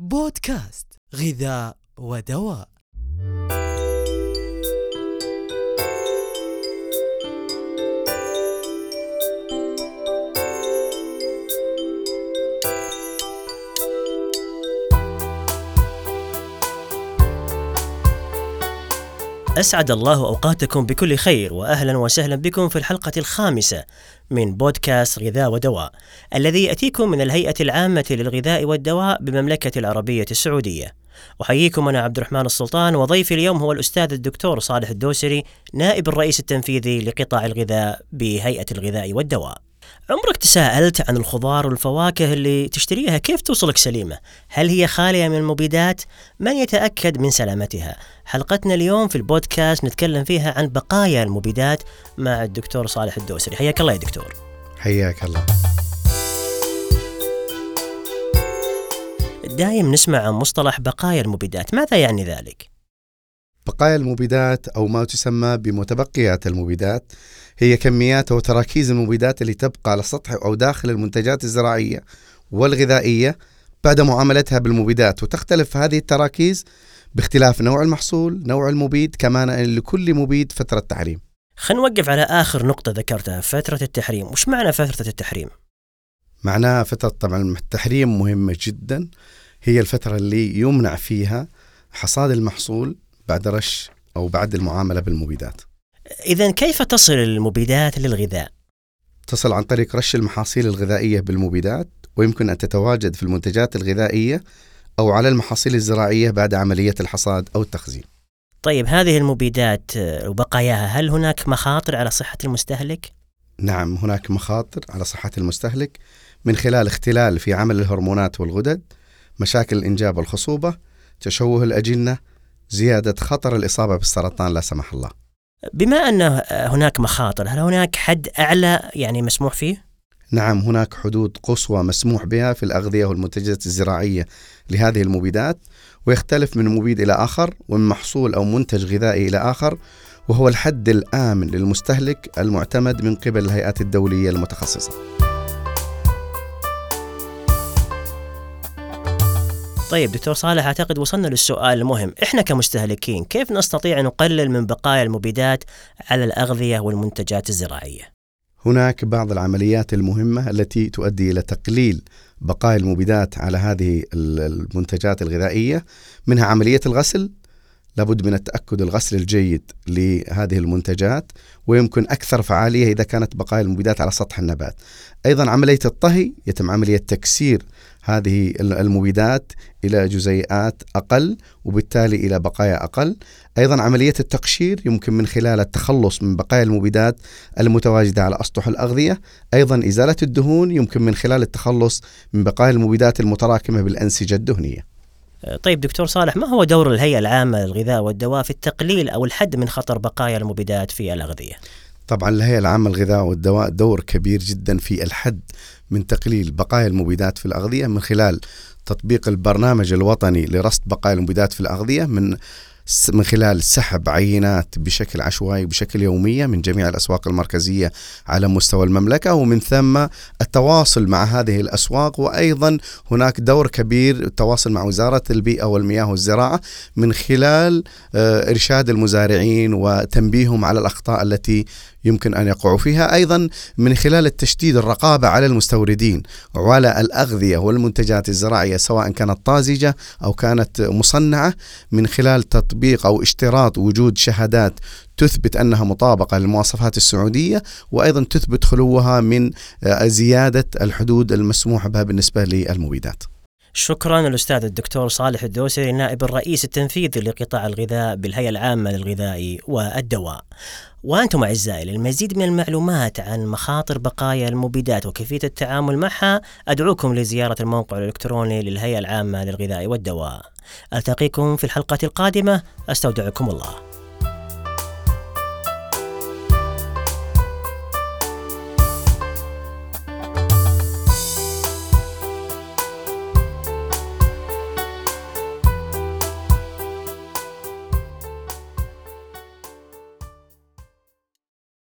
بودكاست غذاء ودواء. أسعد الله أوقاتكم بكل خير وأهلا وسهلا بكم في الحلقة الخامسة من بودكاست غذاء ودواء الذي يأتيكم من الهيئة العامة للغذاء والدواء بمملكة العربية السعودية. أحييكم أنا عبد الرحمن السلطان وضيفي اليوم هو الأستاذ الدكتور صالح الدوسري نائب الرئيس التنفيذي لقطاع الغذاء بهيئة الغذاء والدواء. عمرك تساءلت عن الخضار والفواكه اللي تشتريها كيف توصلك سليمة؟ هل هي خالية من المبيدات؟ من يتأكد من سلامتها؟ حلقتنا اليوم في البودكاست نتكلم فيها عن بقايا المبيدات مع الدكتور صالح الدوسري حياك الله يا دكتور حياك الله دايم نسمع عن مصطلح بقايا المبيدات ماذا يعني ذلك؟ بقايا المبيدات أو ما تسمى بمتبقيات المبيدات هي كميات أو تراكيز المبيدات اللي تبقى على سطح أو داخل المنتجات الزراعية والغذائية بعد معاملتها بالمبيدات. وتختلف هذه التراكيز باختلاف نوع المحصول نوع المبيد كمان لكل مبيد فترة تحريم خلينا نوقف على آخر نقطة ذكرتها فترة التحريم. وش معنى فترة التحريم؟ معناها فترة طبعا التحريم مهمة جدا هي الفترة اللي يمنع فيها حصاد المحصول بعد رش أو بعد المعاملة بالمبيدات إذا كيف تصل المبيدات للغذاء؟ تصل عن طريق رش المحاصيل الغذائية بالمبيدات ويمكن أن تتواجد في المنتجات الغذائية أو على المحاصيل الزراعية بعد عملية الحصاد أو التخزين طيب هذه المبيدات آه، وبقاياها هل هناك مخاطر على صحة المستهلك؟ نعم هناك مخاطر على صحة المستهلك من خلال اختلال في عمل الهرمونات والغدد مشاكل الإنجاب والخصوبة تشوه الأجنة زيادة خطر الإصابة بالسرطان لا سمح الله بما أن هناك مخاطر هل هناك حد أعلى يعني مسموح فيه؟ نعم هناك حدود قصوى مسموح بها في الأغذية والمنتجات الزراعية لهذه المبيدات ويختلف من مبيد إلى آخر ومن محصول أو منتج غذائي إلى آخر وهو الحد الآمن للمستهلك المعتمد من قبل الهيئات الدولية المتخصصة طيب دكتور صالح أعتقد وصلنا للسؤال المهم، إحنا كمستهلكين كيف نستطيع أن نقلل من بقايا المبيدات على الأغذية والمنتجات الزراعية؟ هناك بعض العمليات المهمة التي تؤدي إلى تقليل بقايا المبيدات على هذه المنتجات الغذائية منها عملية الغسل لابد من التأكد الغسل الجيد لهذه المنتجات ويمكن أكثر فعالية إذا كانت بقايا المبيدات على سطح النبات. أيضا عملية الطهي يتم عملية تكسير هذه المبيدات إلى جزيئات أقل وبالتالي إلى بقايا أقل. أيضا عملية التقشير يمكن من خلال التخلص من بقايا المبيدات المتواجدة على أسطح الأغذية. أيضا إزالة الدهون يمكن من خلال التخلص من بقايا المبيدات المتراكمة بالأنسجة الدهنية. طيب دكتور صالح ما هو دور الهيئة العامة للغذاء والدواء في التقليل أو الحد من خطر بقايا المبيدات في الأغذية؟ طبعا الهيئة العامة للغذاء والدواء دور كبير جدا في الحد من تقليل بقايا المبيدات في الأغذية من خلال تطبيق البرنامج الوطني لرصد بقايا المبيدات في الأغذية من من خلال سحب عينات بشكل عشوائي بشكل يومية من جميع الأسواق المركزية على مستوى المملكة ومن ثم التواصل مع هذه الأسواق وأيضا هناك دور كبير التواصل مع وزارة البيئة والمياه والزراعة من خلال آه، إرشاد المزارعين وتنبيههم على الأخطاء التي يمكن أن يقعوا فيها أيضا من خلال التشديد الرقابة على المستوردين وعلى الأغذية والمنتجات الزراعية سواء كانت طازجة أو كانت مصنعة من خلال تطبيق أو اشتراط وجود شهادات تثبت أنها مطابقة للمواصفات السعودية وأيضا تثبت خلوها من زيادة الحدود المسموح بها بالنسبة للمبيدات. شكرا الأستاذ الدكتور صالح الدوسري نائب الرئيس التنفيذي لقطاع الغذاء بالهيئة العامة للغذاء والدواء. وأنتم أعزائي للمزيد من المعلومات عن مخاطر بقايا المبيدات وكيفية التعامل معها أدعوكم لزيارة الموقع الإلكتروني للهيئة العامة للغذاء والدواء. ألتقيكم في الحلقة القادمة أستودعكم الله.